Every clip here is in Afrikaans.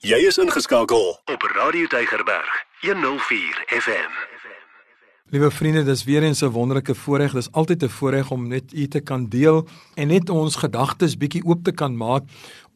Jy is ingeskakel op Radio Deigerberg 104 FM. Liewe vriende, dis weer eens 'n wonderlike voorreg. Dis altyd 'n voorreg om net u te kan deel en net ons gedagtes bietjie oop te kan maak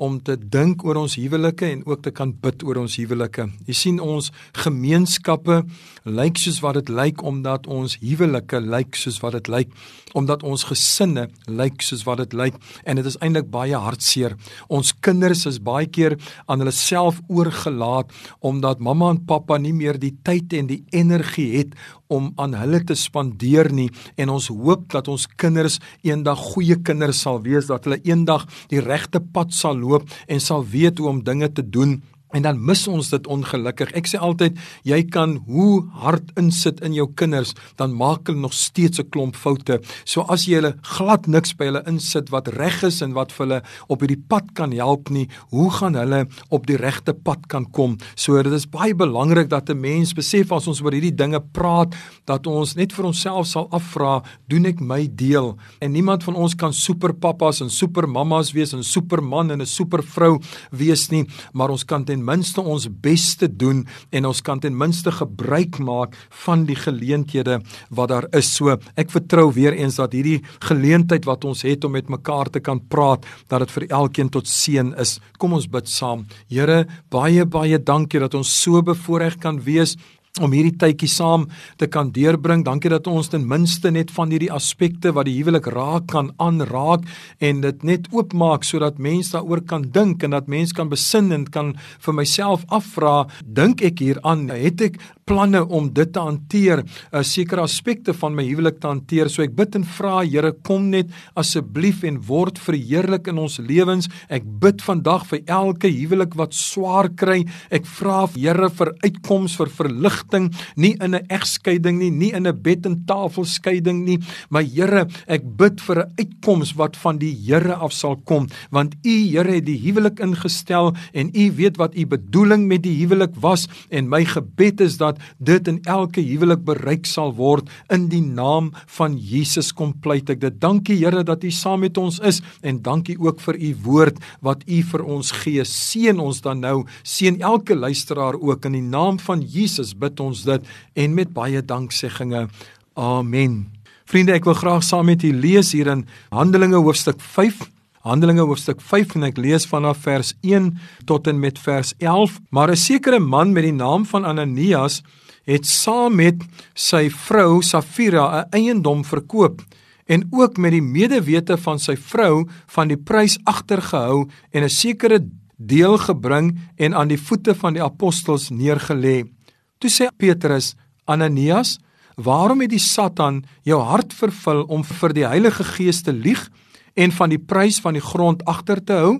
om te dink oor ons huwelike en ook te kan bid oor ons huwelike. Jy sien ons gemeenskappe lyk soos wat dit lyk omdat ons huwelike lyk soos wat dit lyk, omdat ons gesinne lyk soos wat dit lyk en dit is eintlik baie hartseer. Ons kinders is baie keer aan hulle self oorgelaat omdat mamma en pappa nie meer die tyd en die energie het om aan hulle te spandeer nie en ons hoop dat ons kinders eendag goeie kinders sal wees dat hulle eendag die regte pad sal loop en sal weet hoe om dinge te doen En dan mis ons dit ongelukkig. Ek sê altyd, jy kan hoe hard insit in jou kinders, dan maak hulle nog steeds 'n klomp foute. So as jy hulle glad niks by hulle insit wat reg is en wat vir hulle op hierdie pad kan help nie, hoe gaan hulle op die regte pad kan kom? So dit is baie belangrik dat 'n mens besef as ons oor hierdie dinge praat, dat ons net vir onsself sal afvra, doen ek my deel? En niemand van ons kan superpappas en supermammas wees en superman en 'n supervrou wees nie, maar ons kan ten minste ons bes te doen en ons kan ten minste gebruik maak van die geleenthede wat daar is. So ek vertrou weer eens dat hierdie geleentheid wat ons het om met mekaar te kan praat, dat dit vir elkeen tot seën is. Kom ons bid saam. Here, baie baie dankie dat ons so bevoorreg kan wees om hierdie tydjie saam te kan deurbring. Dankie dat ons ten minste net van hierdie aspekte wat die huwelik raak kan aanraak en dit net oopmaak sodat mense daaroor kan dink en dat mense kan besin en kan vir myself afvra, dink ek hieraan, het ek planne om dit te hanteer, uh, sekere aspekte van my huwelik te hanteer. So ek bid en vra, Here, kom net asseblief en word verheerlik in ons lewens. Ek bid vandag vir elke huwelik wat swaar kry. Ek vra, Here, vir uitkoms vir verligting, nie in 'n egskeiding nie, nie in 'n bed en tafel skeiding nie, maar Here, ek bid vir 'n uitkoms wat van die Here af sal kom, want U, Here, het die huwelik ingestel en U weet wat U bedoeling met die huwelik was en my gebed is dat dat dit in elke huwelik bereik sal word in die naam van Jesus kom pleit ek dit. Dankie Here dat U saam met ons is en dankie ook vir U woord wat U vir ons gee. Seën ons dan nou, seën elke luisteraar ook in die naam van Jesus bid ons dit en met baie danksegginge. Amen. Vriende, ek wil graag saam met u lees hier in Handelinge hoofstuk 5 Handelinge hoofstuk 5 en ek lees vanaf vers 1 tot en met vers 11. Maar 'n sekere man met die naam van Ananias het saam met sy vrou Safira 'n eiendom verkoop en ook met die medewete van sy vrou van die prys agtergehou en 'n sekere deel gebring en aan die voete van die apostels neergelê. Toe sê Petrus: "Ananias, waarom het die Satan jou hart vervul om vir die Heilige Gees te lieg?" En van die prys van die grond agter te hou.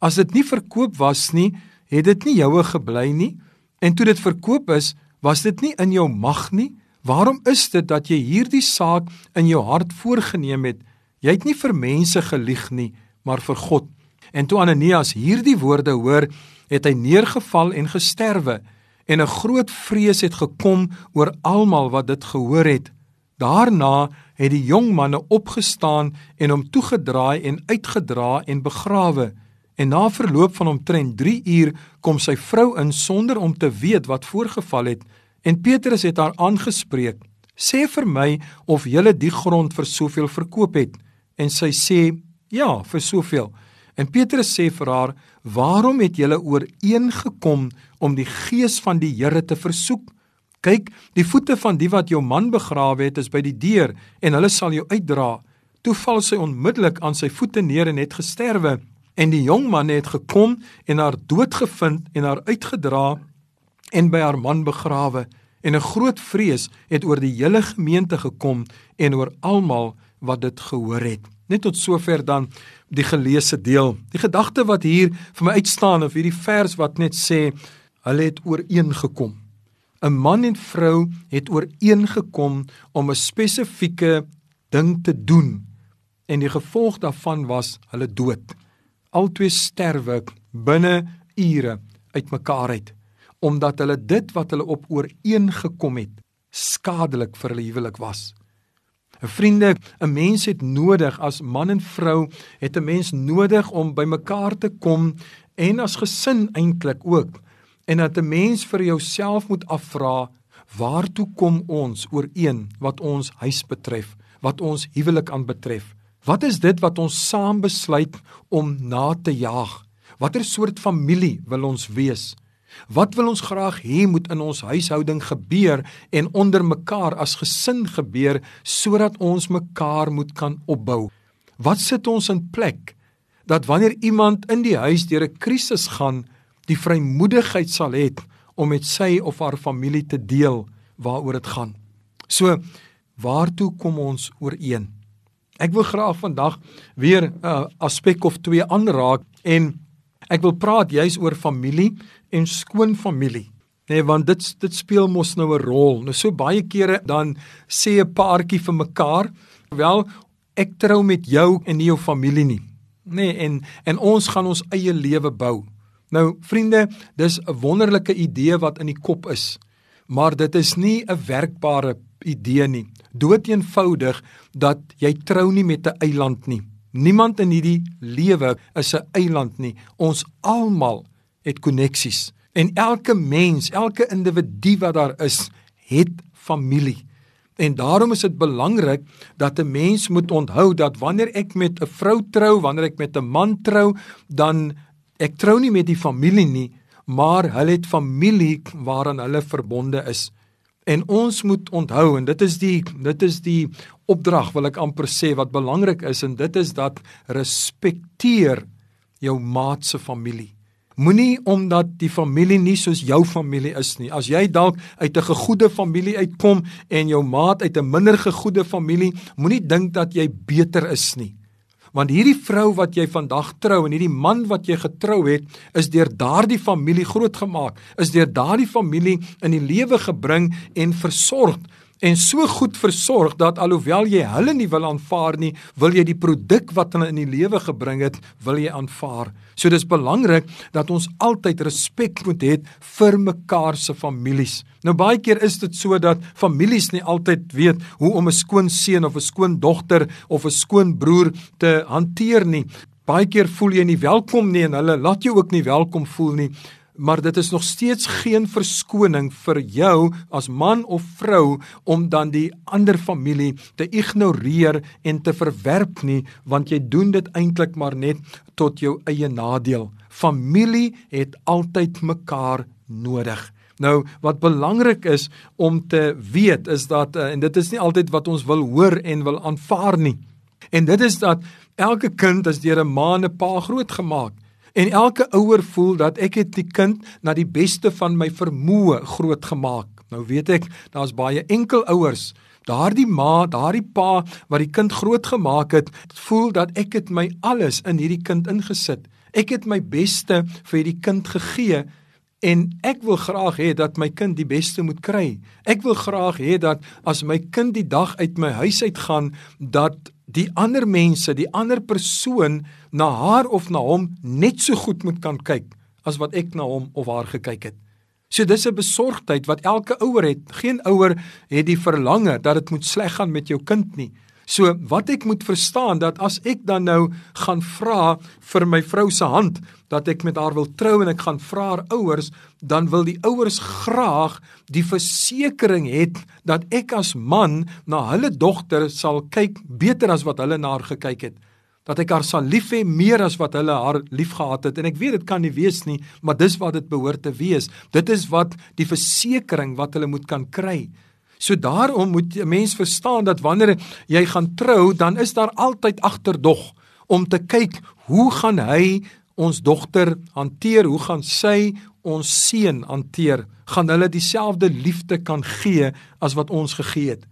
As dit nie verkoop was nie, het dit nie joue gebly nie. En toe dit verkoop is, was dit nie in jou mag nie. Waarom is dit dat jy hierdie saak in jou hart voorgenem het? Jy het nie vir mense gelieg nie, maar vir God. En toe Ananias hierdie woorde hoor, het hy neergeval en gesterwe en 'n groot vrees het gekom oor almal wat dit gehoor het. Daarna het die jong manne opgestaan en hom toegedraai en uitgedra en begrawe. En na verloop van omtrent 3 uur kom sy vrou in sonder om te weet wat voorgeval het en Petrus het haar aangespreek: "Sê vir my of jy die grond vir soveel verkoop het." En sy sê: "Ja, vir soveel." En Petrus sê vir haar: "Waarom het julle ooreengekom om die gees van die Here te versoek?" Kyk, die voete van die wat jou man begrawe het is by die deur en hulle sal jou uitdra. Toe val sy onmiddellik aan sy voete neer en het gesterwe. En die jong man het gekom en haar doodgevind en haar uitgedra en by haar man begrawe. En 'n groot vrees het oor die hele gemeente gekom en oor almal wat dit gehoor het. Net tot sover dan die geleesde deel. Die gedagte wat hier vir my uitstaan of hierdie vers wat net sê hulle het ooreengekom. 'n man en vrou het ooreengekom om 'n spesifieke ding te doen en die gevolg daarvan was hulle dood. Albei sterwe binne ure uitmekaar uit omdat hulle dit wat hulle op ooreengekom het skadelik vir hulle huwelik was. 'n Vriende, 'n mens het nodig as man en vrou het 'n mens nodig om by mekaar te kom en as gesin eintlik ook. En dat 'n mens vir jouself moet afvra, waartoe kom ons ooreen wat ons huis betref, wat ons huwelik aanbetref? Wat is dit wat ons saam besluit om na te jaag? Watter soort familie wil ons wees? Wat wil ons graag hê moet in ons huishouding gebeur en onder mekaar as gesin gebeur sodat ons mekaar moet kan opbou? Wat sit ons in plek dat wanneer iemand in die huis deur 'n krisis gaan, die vrymoedigheid sal hê om met sy of haar familie te deel waaroor dit gaan. So, waartoe kom ons ooreen? Ek wil graag vandag weer 'n uh, aspek of twee aanraak en ek wil praat juis oor familie en skoonfamilie. Nee, want dit dit speel mos nou 'n rol. Nou so baie kere dan sê 'n paartjie vir mekaar, "Wel, ek trou met jou en nie jou familie nie." Nee, en en ons gaan ons eie lewe bou. Nou vriende, dis 'n wonderlike idee wat in die kop is. Maar dit is nie 'n werkbare idee nie. Dood eenvoudig dat jy trou nie met 'n eiland nie. Niemand in hierdie lewe is 'n eiland nie. Ons almal het koneksies. En elke mens, elke individu wat daar is, het familie. En daarom is dit belangrik dat 'n mens moet onthou dat wanneer ek met 'n vrou trou, wanneer ek met 'n man trou, dan ek trou nie met die familie nie, maar hulle het familie waaraan hulle verbonde is. En ons moet onthou en dit is die dit is die opdrag wil ek amper sê wat belangrik is en dit is dat respekteer jou maat se familie. Moenie omdat die familie nie soos jou familie is nie. As jy dalk uit 'n gegoede familie uitkom en jou maat uit 'n minder gegoede familie, moenie dink dat jy beter is nie. Want hierdie vrou wat jy vandag trou en hierdie man wat jy getrou het, is deur daardie familie grootgemaak, is deur daardie familie in die lewe gebring en versorg en so goed versorg dat alhoewel jy hulle nie wil aanvaar nie, wil jy die produk wat hulle in die lewe gebring het, wil jy aanvaar. So dis belangrik dat ons altyd respek moet hê vir mekaar se families. Nou baie keer is dit so dat families nie altyd weet hoe om 'n skoon seun of 'n skoon dogter of 'n skoon broer te hanteer nie. Baie keer voel jy nie welkom nie en hulle laat jou ook nie welkom voel nie maar dit is nog steeds geen verskoning vir jou as man of vrou om dan die ander familie te ignoreer en te verwerp nie want jy doen dit eintlik maar net tot jou eie nadeel. Familie het altyd mekaar nodig. Nou wat belangrik is om te weet is dat eh, en dit is nie altyd wat ons wil hoor en wil aanvaar nie. En dit is dat elke kind is deur 'n ma en 'n pa grootgemaak. En elke ouer voel dat ek het die kind na die beste van my vermoë grootgemaak. Nou weet ek, daar's baie enkel ouers. Daardie ma, daardie pa wat die kind grootgemaak het, voel dat ek het my alles in hierdie kind ingesit. Ek het my beste vir hierdie kind gegee en ek wil graag hê dat my kind die beste moet kry. Ek wil graag hê dat as my kind die dag uit my huis uit gaan, dat die ander mense, die ander persoon na haar of na hom net so goed moet kan kyk as wat ek na hom of haar gekyk het. So dis 'n besorgdheid wat elke ouer het. Geen ouer het die verlange dat dit moet sleg gaan met jou kind nie. So wat ek moet verstaan dat as ek dan nou gaan vra vir my vrou se hand dat ek met haar wil trou en ek gaan vra haar ouers, dan wil die ouers graag die versekering hê dat ek as man na hulle dogter sal kyk beter as wat hulle na haar gekyk het. Dat ek haar sal lief hê meer as wat hulle haar liefgehad het en ek weet dit kan nie wees nie, maar dis wat dit behoort te wees. Dit is wat die versekering wat hulle moet kan kry. So daarom moet 'n mens verstaan dat wanneer jy gaan trou, dan is daar altyd agterdog om te kyk hoe gaan hy ons dogter hanteer, hoe gaan sy ons seun hanteer? Gaan hulle dieselfde liefde kan gee as wat ons gegee het?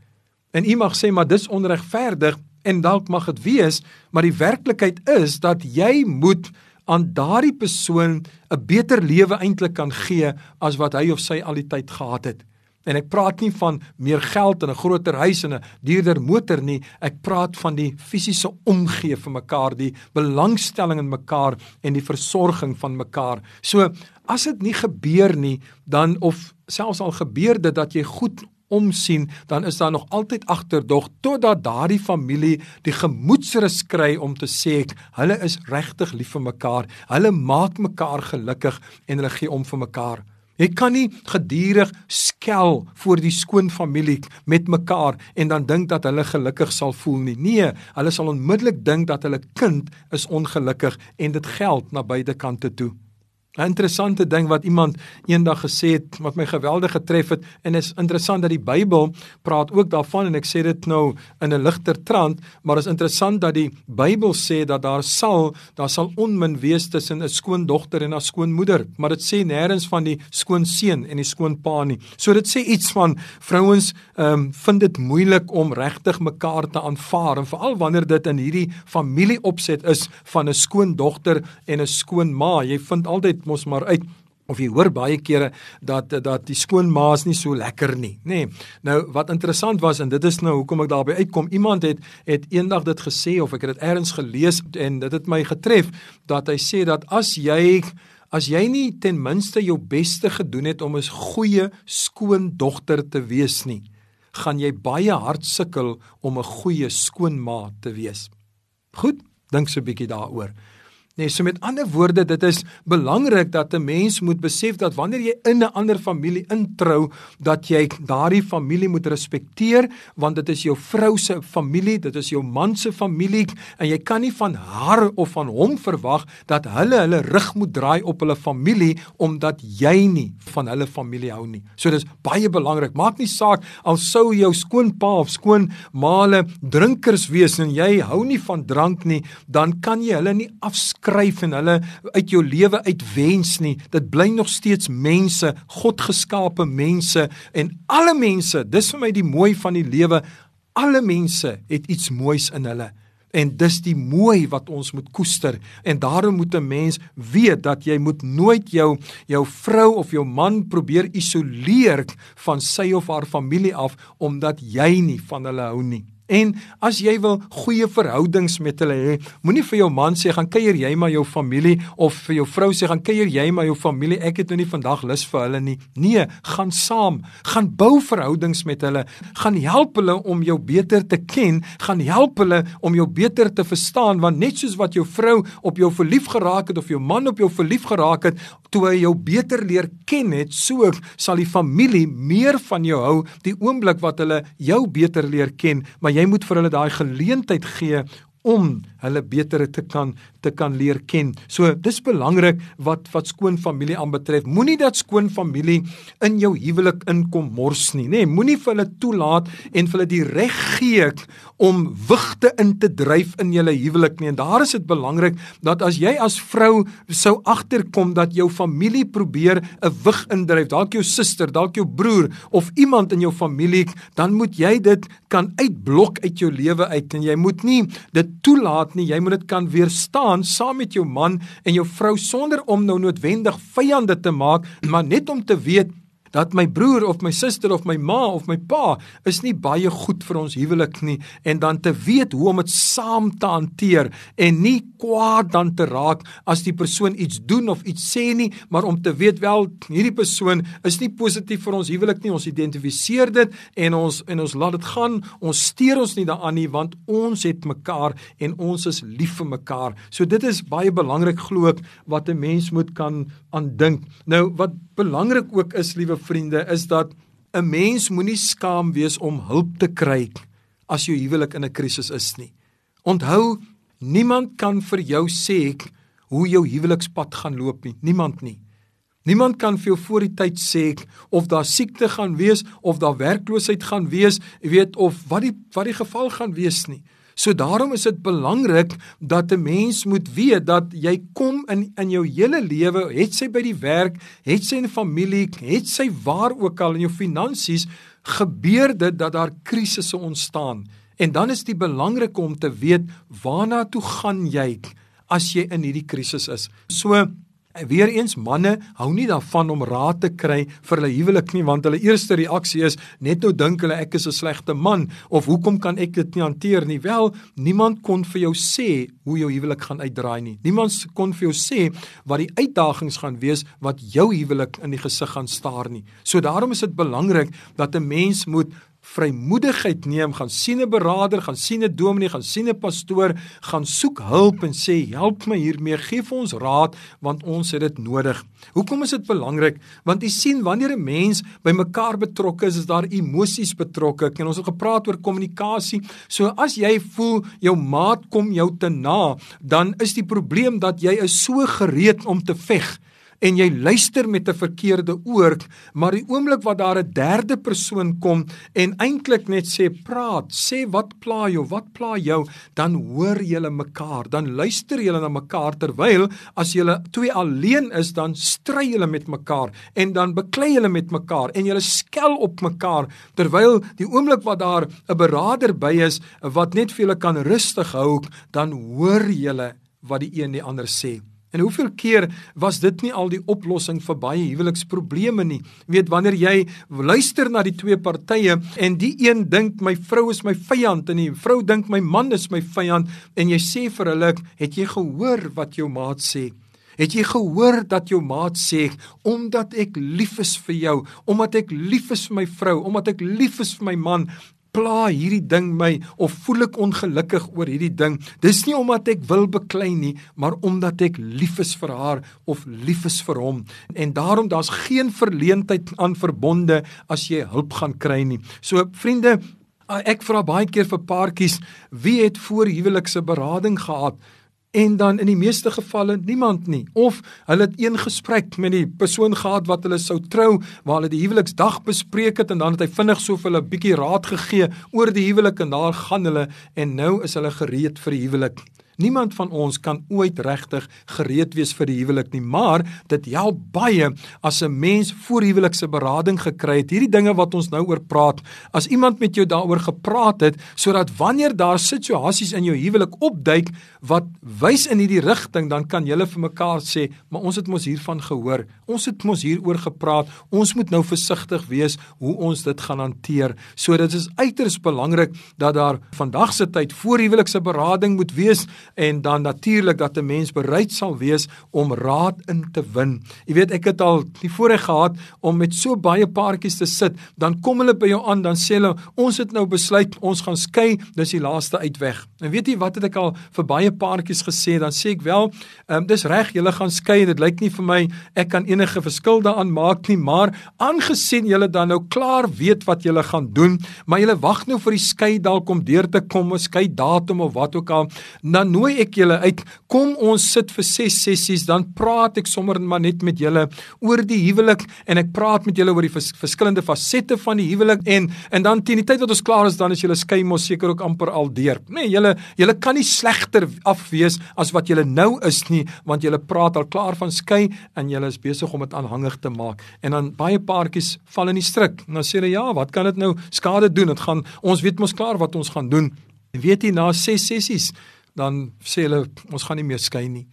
En u mag sê maar dis onregverdig en dalk mag dit wees, maar die werklikheid is dat jy moet aan daardie persoon 'n beter lewe eintlik kan gee as wat hy of sy al die tyd gehad het. En ek praat nie van meer geld en 'n groter huis en 'n duurder motor nie. Ek praat van die fisiese omgee vir mekaar, die belangstelling in mekaar en die versorging van mekaar. So, as dit nie gebeur nie, dan of selfs al gebeur dit dat jy goed omsien, dan is daar nog altyd agterdog totdat daardie familie die gemoedsrus kry om te sê hulle is regtig lief vir mekaar. Hulle maak mekaar gelukkig en hulle gee om vir mekaar. Jy kan nie gedurig skel voor die skoon familie met mekaar en dan dink dat hulle gelukkig sal voel nie. Nee, hulle sal onmiddellik dink dat hulle kind is ongelukkig en dit geld na beide kante toe. 'n Interessante ding wat iemand eendag gesê het wat my geweldig getref het en is interessant dat die Bybel praat ook daarvan en ek sê dit nou in 'n ligter trant, maar is interessant dat die Bybel sê dat daar sal daar sal onmin wees tussen 'n skoondogter en 'n skoonmoeder, maar dit sê nêrens van die skoonseun en die skoonpa nie. So dit sê iets van vrouens ehm um, vind dit moeilik om regtig mekaar te aanvaar en veral wanneer dit in hierdie familieopset is van 'n skoondogter en 'n skoonma. Jy vind altyd mos maar uit of jy hoor baie kere dat dat die skoonmaas nie so lekker nie, nê. Nee. Nou wat interessant was en dit is nou hoekom ek daarby uitkom, iemand het het eendag dit gesê of ek het dit elders gelees en dit het my getref dat hy sê dat as jy as jy nie ten minste jou beste gedoen het om 'n goeie skoondogter te wees nie, gaan jy baie hard sukkel om 'n goeie skoonma te wees. Goed, dink so 'n bietjie daaroor. Nee, so met ander woorde, dit is belangrik dat 'n mens moet besef dat wanneer jy in 'n ander familie introu, dat jy daardie familie moet respekteer, want dit is jou vrou se familie, dit is jou man se familie en jy kan nie van haar of van hom verwag dat hulle hulle rug moet draai op hulle familie omdat jy nie van hulle familie hou nie. So dis baie belangrik. Maak nie saak al sou jou skoonpa of skoonmaale drinkers wees en jy hou nie van drank nie, dan kan jy hulle nie afskryf skryf en hulle uit jou lewe uitwens nie. Dit bly nog steeds mense, Godgeskape mense en alle mense, dis vir my die mooi van die lewe. Alle mense het iets moois in hulle. En dis die mooi wat ons moet koester en daarom moet 'n mens weet dat jy moet nooit jou jou vrou of jou man probeer isoleer van sy of haar familie af omdat jy nie van hulle hou nie. En as jy wil goeie verhoudings met hulle hê, moenie vir jou man sê gaan kuier jy maar jou familie of vir jou vrou sê gaan kuier jy maar jou familie. Ek het nou nie vandag lus vir hulle nie. Nee, gaan saam, gaan bou verhoudings met hulle, gaan help hulle om jou beter te ken, gaan help hulle om jou beter te verstaan want net soos wat jou vrou op jou verlief geraak het of jou man op jou verlief geraak het toe hy jou beter leer ken het, so sal die familie meer van jou hou die oomblik wat hulle jou beter leer ken. Maar jy moet vir hulle daai geleentheid gee om hulle beter te kan te kan leer ken. So dis belangrik wat wat skoon familie aanbetref. Moenie dat skoon familie in jou huwelik inkom mors nie, nê? Nee, Moenie vir hulle toelaat en vir hulle die reg gee om wigte in te dryf in julle huwelik nie. En daar is dit belangrik dat as jy as vrou sou agterkom dat jou familie probeer 'n wig indryf, dalk jou suster, dalk jou broer of iemand in jou familie, dan moet jy dit kan uitblok uit jou lewe uit en jy moet nie dit toelaat nie. Jy moet dit kan weerstaan saam met jou man en jou vrou sonder om nou noodwendig vyande te maak, maar net om te weet dat my broer of my suster of my ma of my pa is nie baie goed vir ons huwelik nie en dan te weet hoe om dit saam te hanteer en nie kwaad dan te raak as die persoon iets doen of iets sê nie maar om te weet wel hierdie persoon is nie positief vir ons huwelik nie ons identifiseer dit en ons en ons laat dit gaan ons steur ons nie daaraan nie want ons het mekaar en ons is lief vir mekaar. So dit is baie belangrik glo ek wat 'n mens moet kan aandink. Nou wat belangrik ook is liewe vriende is dat 'n mens moenie skaam wees om hulp te kry as jou huwelik in 'n krisis is nie. Onthou, niemand kan vir jou sê hoe jou huwelikspad gaan loop nie, niemand nie. Niemand kan vir jou voor die tyd sê of daar siekte gaan wees of daar werkloosheid gaan wees, jy weet of wat die wat die geval gaan wees nie. So daarom is dit belangrik dat 'n mens moet weet dat jy kom in in jou hele lewe, het sy by die werk, het sy 'n familie, het sy waar ook al in jou finansies, gebeur dit dat daar krisisse ontstaan. En dan is dit belangrik om te weet waarna toe gaan jy as jy in hierdie krisis is. So En weer eens manne hou nie daarvan om raad te kry vir hulle huwelik nie want hulle eerste reaksie is net nou dink hulle ek is 'n slegte man of hoekom kan ek dit nie hanteer nie? Wel, niemand kon vir jou sê hoe jou huwelik gaan uitdraai nie. Niemand kon vir jou sê wat die uitdagings gaan wees wat jou huwelik in die gesig gaan staar nie. So daarom is dit belangrik dat 'n mens moet vrymoedigheid neem, gaan sien 'n beraader, gaan sien 'n dominee, gaan sien 'n pastoor, gaan soek hulp en sê help my hiermee, gee vir ons raad want ons het dit nodig. Hoekom is dit belangrik? Want jy sien wanneer 'n mens by mekaar betrokke is, is daar emosies betrokke. En ons het gepraat oor kommunikasie. So as jy voel jou maat kom jou te na, dan is die probleem dat jy is so gereed om te veg en jy luister met 'n verkeerde oor, maar die oomblik wat daar 'n derde persoon kom en eintlik net sê praat, sê wat pla jou, wat pla jou, dan hoor julle mekaar, dan luister julle na mekaar terwyl as julle twee alleen is, dan stry julle met mekaar en dan beklei julle met mekaar en julle skel op mekaar terwyl die oomblik wat daar 'n beraader by is wat net vir julle kan rustig hou, dan hoor julle wat die een die ander sê. En hoeveel keer was dit nie al die oplossing vir baie huweliksprobleme nie? Weet wanneer jy luister na die twee partye en die een dink my vrou is my vyand en die vrou dink my man is my vyand en jy sê vir hulle, "Het jy gehoor wat jou maat sê?" Het jy gehoor dat jou maat sê omdat ek lief is vir jou, omdat ek lief is vir my vrou, omdat ek lief is vir my man, pla hierdie ding my of voel ek ongelukkig oor hierdie ding. Dis nie omdat ek wil beklei nie, maar omdat ek lief is vir haar of lief is vir hom. En daarom daar's geen verleentheid aan verbonde as jy hulp gaan kry nie. So vriende, ek vra baie keer vir paartjies, wie het voor huwelikse berading gehad? En dan in die meeste gevalle niemand nie. Of hulle het een gesprek met die persoon gehad wat hulle sou trou waar hulle die huweliksdag bespreek het en dan het hy vinnig so vir hulle 'n bietjie raad gegee oor die huwelik en daar gaan hulle en nou is hulle gereed vir die huwelik Niemand van ons kan ooit regtig gereed wees vir die huwelik nie, maar dit help baie as 'n mens voor huwelikse berading gekry het. Hierdie dinge wat ons nou oor praat, as iemand met jou daaroor gepraat het, sodat wanneer daar situasies in jou huwelik opduik wat wys in hierdie rigting, dan kan julle vir mekaar sê, "Maar ons het mos hiervan gehoor. Ons het mos hieroor gepraat. Ons moet nou versigtig wees hoe ons dit gaan hanteer." So dit is uiters belangrik dat daar vandag se tyd voor huwelikse berading moet wees en dan natuurlik dat 'n mens bereid sal wees om raad in te win. Jy weet ek het al die voorreg gehad om met so baie paartjies te sit, dan kom hulle by jou aan, dan sê hulle ons het nou besluit ons gaan skei, dis die laaste uitweg. En weet jy wat het ek al vir baie paartjies gesê? Dan sê ek wel, um, dis reg, julle gaan skei en dit lyk nie vir my ek kan enige verskil daaraan maak nie, maar aangesien julle dan nou klaar weet wat julle gaan doen, maar julle wag nou vir die skei dalk om deur te kom, 'n skei datum of wat ook al, dan nooi ek julle uit. Kom ons sit vir 6 sessies, dan praat ek sommer maar net met julle oor die huwelik en ek praat met julle oor die vers verskillende fasette van die huwelik en en dan teen die tyd wat ons klaar is, dan is julle skei mos seker ook amper al deur. Nee, julle julle kan nie slegter afwees as wat julle nou is nie, want julle praat al klaar van skei en julle is besig om dit aanhangig te maak. En dan baie paartjies val in die struik. Dan sê hulle ja, wat kan dit nou skade doen? Dit gaan ons weet mos klaar wat ons gaan doen. Weet jy na 6 sessies dan sê hulle ons gaan nie meer skei nie.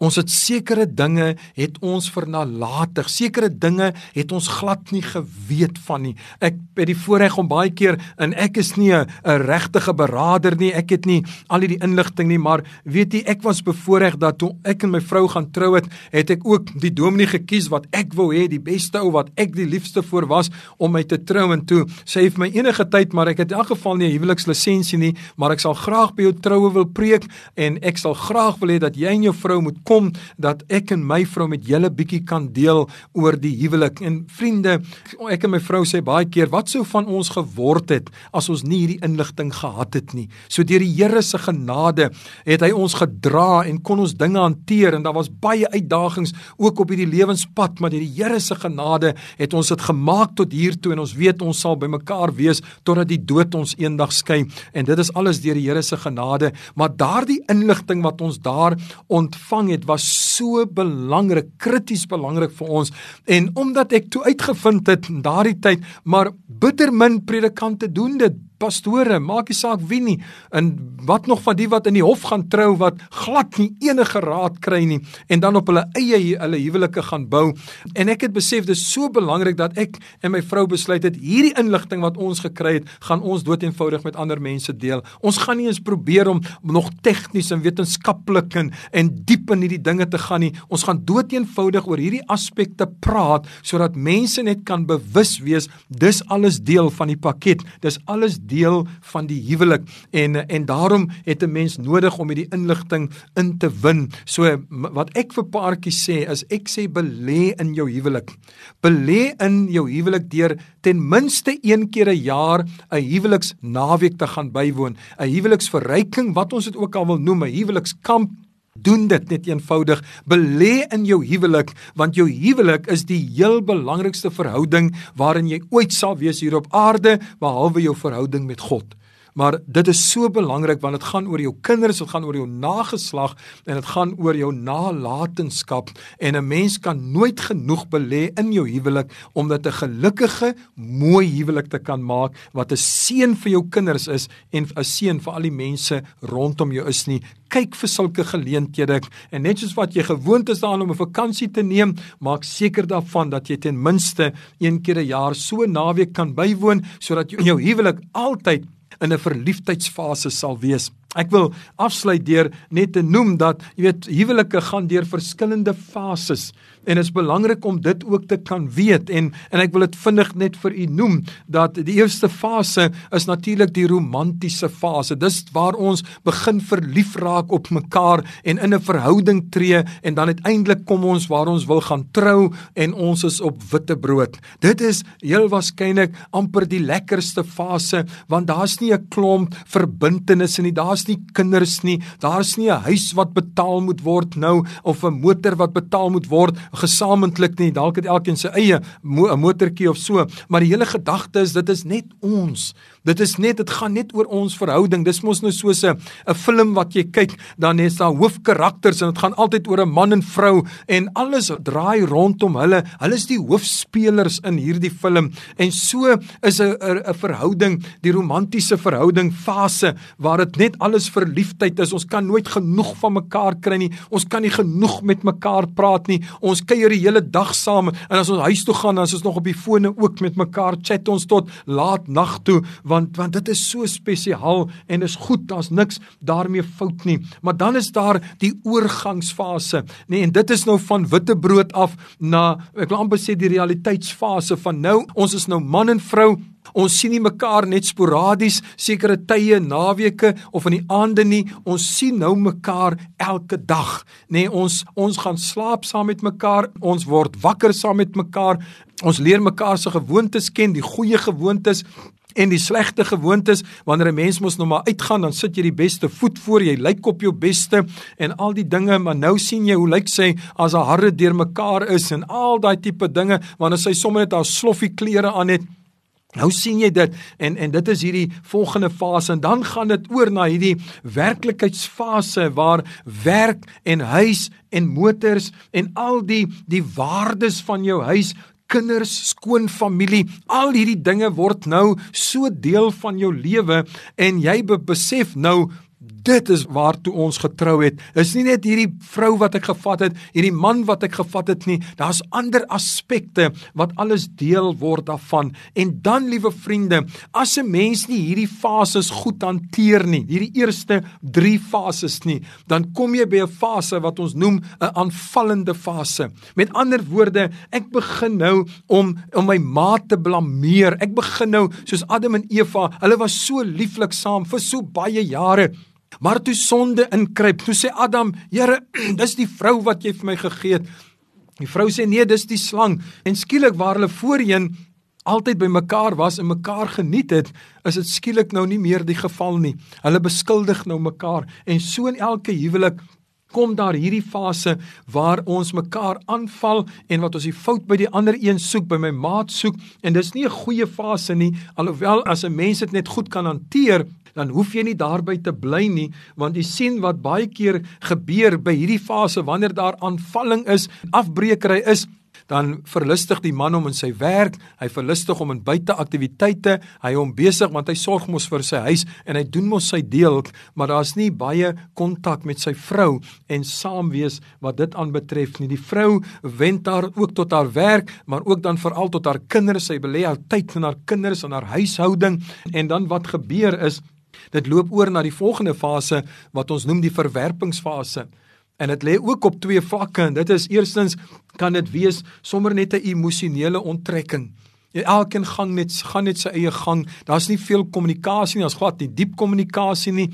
Ons het sekere dinge het ons vernalatig. Sekere dinge het ons glad nie geweet van nie. Ek het die voorreg om baie keer en ek is nie 'n regtige beraader nie. Ek het nie al die inligting nie, maar weet jy, ek was bevoorreg dat toe ek en my vrou gaan trou het, het ek ook die dominee gekies wat ek wou hê, die beste ou wat ek die liefste voor was om my te trou en toe sê hy vir my enige tyd, maar ek het in elk geval nie 'n huwelikslisensie nie, maar ek sal graag by jou troue wil preek en ek sal graag wil hê dat jy en jou vrou moet kom dat ek en my vrou met julle bietjie kan deel oor die huwelik. En vriende, ek en my vrou sê baie keer, wat sou van ons geword het as ons nie hierdie inligting gehad het nie. So deur die Here se genade het hy ons gedra en kon ons dinge hanteer en daar was baie uitdagings ook op hierdie lewenspad, maar deur die Here se genade het ons dit gemaak tot hier toe en ons weet ons sal by mekaar wees totdat die dood ons eendag skei. En dit is alles deur die Here se genade, maar daardie inligting wat ons daar ontvang het het was so belangrik, krities belangrik vir ons. En omdat ek toe uitgevind het in daardie tyd, maar bitter min predikante doen dit pastore, maak nie saak wie nie, en wat nog van die wat in die hof gaan trou wat glad nie enige raad kry nie en dan op hulle eie hulle huwelike gaan bou. En ek het besef dis so belangrik dat ek en my vrou besluit het hierdie inligting wat ons gekry het, gaan ons dood eenvoudig met ander mense deel. Ons gaan nie eens probeer om nog tegnies en wetenskaplik en, en diep in hierdie dinge te gaan nie. Ons gaan dood eenvoudig oor hierdie aspekte praat sodat mense net kan bewus wees dis alles deel van die pakket. Dis alles deel van die huwelik en en daarom het 'n mens nodig om hierdie inligting in te win. So wat ek vir paartjies sê is ek sê belê in jou huwelik. Belê in jou huwelik deur ten minste een keer 'n jaar 'n huweliksnaweek te gaan bywoon, 'n huweliksverryking wat ons dit ook al wil noem, 'n huwelikskamp doen dit net eenvoudig. Belê in jou huwelik want jou huwelik is die heel belangrikste verhouding waarin jy ooit sal wees hier op aarde behalwe jou verhouding met God Maar dit is so belangrik want dit gaan oor jou kinders, dit gaan oor jou nageslag en dit gaan oor jou nalatenskap en 'n mens kan nooit genoeg belê in jou huwelik om dit 'n gelukkige, mooi huwelik te kan maak wat 'n seën vir jou kinders is en 'n seën vir al die mense rondom jou is nie. Kyk vir sulke geleenthede en net soos wat jy gewoond is daaraan om 'n vakansie te neem, maak seker daarvan dat jy ten minste een keer 'n jaar so naweek kan bywoon sodat jou huwelik altyd in 'n verliefdheidsfase sal wees. Ek wil afsluit deur net te noem dat jy weet huwelike gaan deur verskillende fases en dit is belangrik om dit ook te kan weet en en ek wil dit vinnig net vir u noem dat die eerste fase is natuurlik die romantiese fase. Dis waar ons begin verlief raak op mekaar en in 'n verhouding tree en dan uiteindelik kom ons waar ons wil gaan trou en ons is op witte brood. Dit is heel waarskynlik amper die lekkerste fase want daar's nie 'n klomp verbintenisse nie. Daar's nie kinders nie. Daar's nie 'n huis wat betaal moet word nou of 'n motor wat betaal moet word gesamentlik nie. Dalk het elkeen sy eie mo motortjie of so, maar die hele gedagte is dit is net ons. Dit is net dit gaan net oor ons verhouding. Dis mos nou soos 'n 'n film wat jy kyk, dan is daar hoofkarakters en dit gaan altyd oor 'n man en vrou en alles draai rondom hulle. Hulle is die hoofspelers in hierdie film. En so is 'n 'n verhouding, die romantiese verhouding fase waar dit net alles verliefdheid is. Ons kan nooit genoeg van mekaar kry nie. Ons kan nie genoeg met mekaar praat nie. Ons kuier die hele dag saam en as ons huis toe gaan, dan is ons nog op die fone ook met mekaar chat ons tot laat nag toe want want dit is so spesiaal en is goed, daar's niks daarmee fout nie. Maar dan is daar die oorgangsfase, nê, nee, en dit is nou van witbrood af na ek wil amper sê die realiteitsfase van nou, ons is nou man en vrou Ons sien nie mekaar net sporadies sekere tye, naweke of in die aande nie. Ons sien nou mekaar elke dag. Nê, nee, ons ons gaan slaap saam met mekaar, ons word wakker saam met mekaar. Ons leer mekaar se gewoontes ken, die goeie gewoontes en die slegte gewoontes wanneer 'n mens mos nou maar uitgaan dan sit jy die beste voet voor jy lyk op jou beste en al die dinge maar nou sien jy hoe lyk sy as haar hare deurmekaar is en al daai tipe dinge wanneer sy sommer net haar sloffie klere aan het. Nou sien jy dit en en dit is hierdie volgende fase en dan gaan dit oor na hierdie werklikheidsfase waar werk en huis en motors en al die die waardes van jou huis kinders, skoon familie, al hierdie dinge word nou so deel van jou lewe en jy besef nou dit is waartoe ons getrou het. Is nie net hierdie vrou wat ek gevat het, hierdie man wat ek gevat het nie. Daar's ander aspekte wat alles deel word daarvan. En dan, liewe vriende, as 'n mens nie hierdie fases goed hanteer nie, hierdie eerste 3 fases nie, dan kom jy by 'n fase wat ons noem 'n aanvallende fase. Met ander woorde, ek begin nou om om my maat te blameer. Ek begin nou soos Adam en Eva, hulle was so lieflik saam vir so baie jare. Maar toe sonde inkruip, toe sê Adam, Here, dis die vrou wat jy vir my gegee het. Die vrou sê nee, dis die slang. En skielik waar hulle voorheen altyd by mekaar was en mekaar geniet het, is dit skielik nou nie meer die geval nie. Hulle beskuldig nou mekaar en so in elke huwelik kom daar hierdie fase waar ons mekaar aanval en wat ons die fout by die ander een soek, by my maat soek en dis nie 'n goeie fase nie alhoewel as 'n mens dit net goed kan hanteer dan hoef jy nie daarby te bly nie want jy sien wat baie keer gebeur by hierdie fase wanneer daar aanvalling is, afbreekery is dan verlustig die man hom in sy werk, hy verlustig hom in buiteaktiwiteite, hy hom besig want hy sorg mos vir sy huis en hy doen mos sy deel, maar daar's nie baie kontak met sy vrou en saam wees wat dit aanbetref nie. Die vrou wend daar ook tot haar werk, maar ook dan veral tot haar kinders. Sy belê haar tyd in haar kinders en haar huishouding en dan wat gebeur is Dit loop oor na die volgende fase wat ons noem die verwerpingsfase. En dit lê ook op twee vlakke en dit is eerstens kan dit wees sommer net 'n emosionele onttrekking. Elkeen gang net gaan net sy eie gang. Daar's nie veel kommunikasie nie, daar's glad nie diep kommunikasie nie.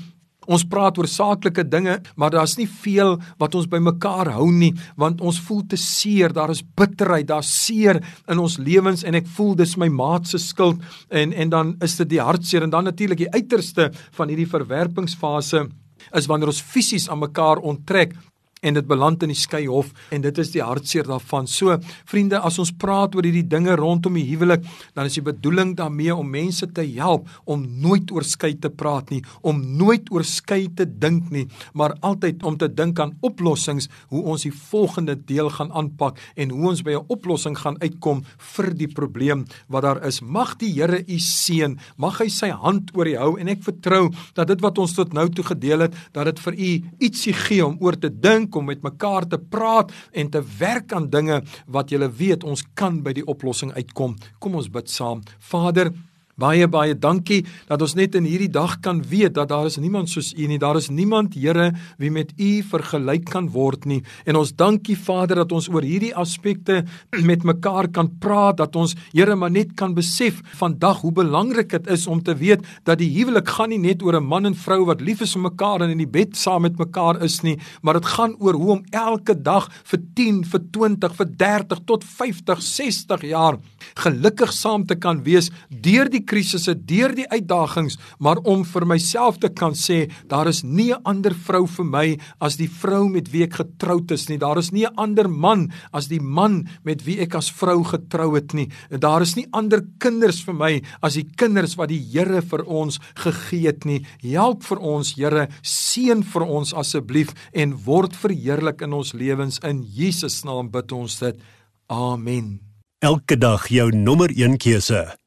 Ons praat oor saaklike dinge, maar daar's nie veel wat ons bymekaar hou nie, want ons voel te seer, daar is bitterheid, daar's seer in ons lewens en ek voel dis my maat se skuld en en dan is dit die hartseer en dan natuurlik die uiterste van hierdie verwerpingsfase is wanneer ons fisies aan mekaar onttrek en dit beland in die skei hof en dit is die hartseer daarvan. So vriende, as ons praat oor hierdie dinge rondom die huwelik, dan is die bedoeling daarmee om mense te help om nooit oor skei te praat nie, om nooit oor skei te dink nie, maar altyd om te dink aan oplossings, hoe ons die volgende deel gaan aanpak en hoe ons by 'n oplossing gaan uitkom vir die probleem wat daar is. Mag die Here u seën, mag hy sy hand oor u hou en ek vertrou dat dit wat ons tot nou toe gedeel het, dat dit vir u ietsie gee om oor te dink om met mekaar te praat en te werk aan dinge wat jy weet ons kan by die oplossing uitkom. Kom ons bid saam. Vader, Baie baie dankie dat ons net in hierdie dag kan weet dat daar is niemand soos U nie. Daar is niemand, Here, wie met U vergelyk kan word nie. En ons dankie Vader dat ons oor hierdie aspekte met mekaar kan praat, dat ons Here maar net kan besef vandag hoe belangrik dit is om te weet dat die huwelik gaan nie net oor 'n man en vrou wat lief is vir mekaar en in die bed saam met mekaar is nie, maar dit gaan oor hoe om elke dag vir 10, vir 20, vir 30 tot 50, 60 jaar gelukkig saam te kan wees deur die krisisse, deur die uitdagings, maar om vir myself te kan sê, daar is nie 'n ander vrou vir my as die vrou met wie ek getroud is nie. Daar is nie 'n ander man as die man met wie ek as vrou getrou het nie. Daar is nie ander kinders vir my as die kinders wat die Here vir ons gegee het nie. Help vir ons, Here, seën vir ons asseblief en word verheerlik in ons lewens in Jesus naam bid ons dit. Amen. Elke dag jou nommer 1 keuse.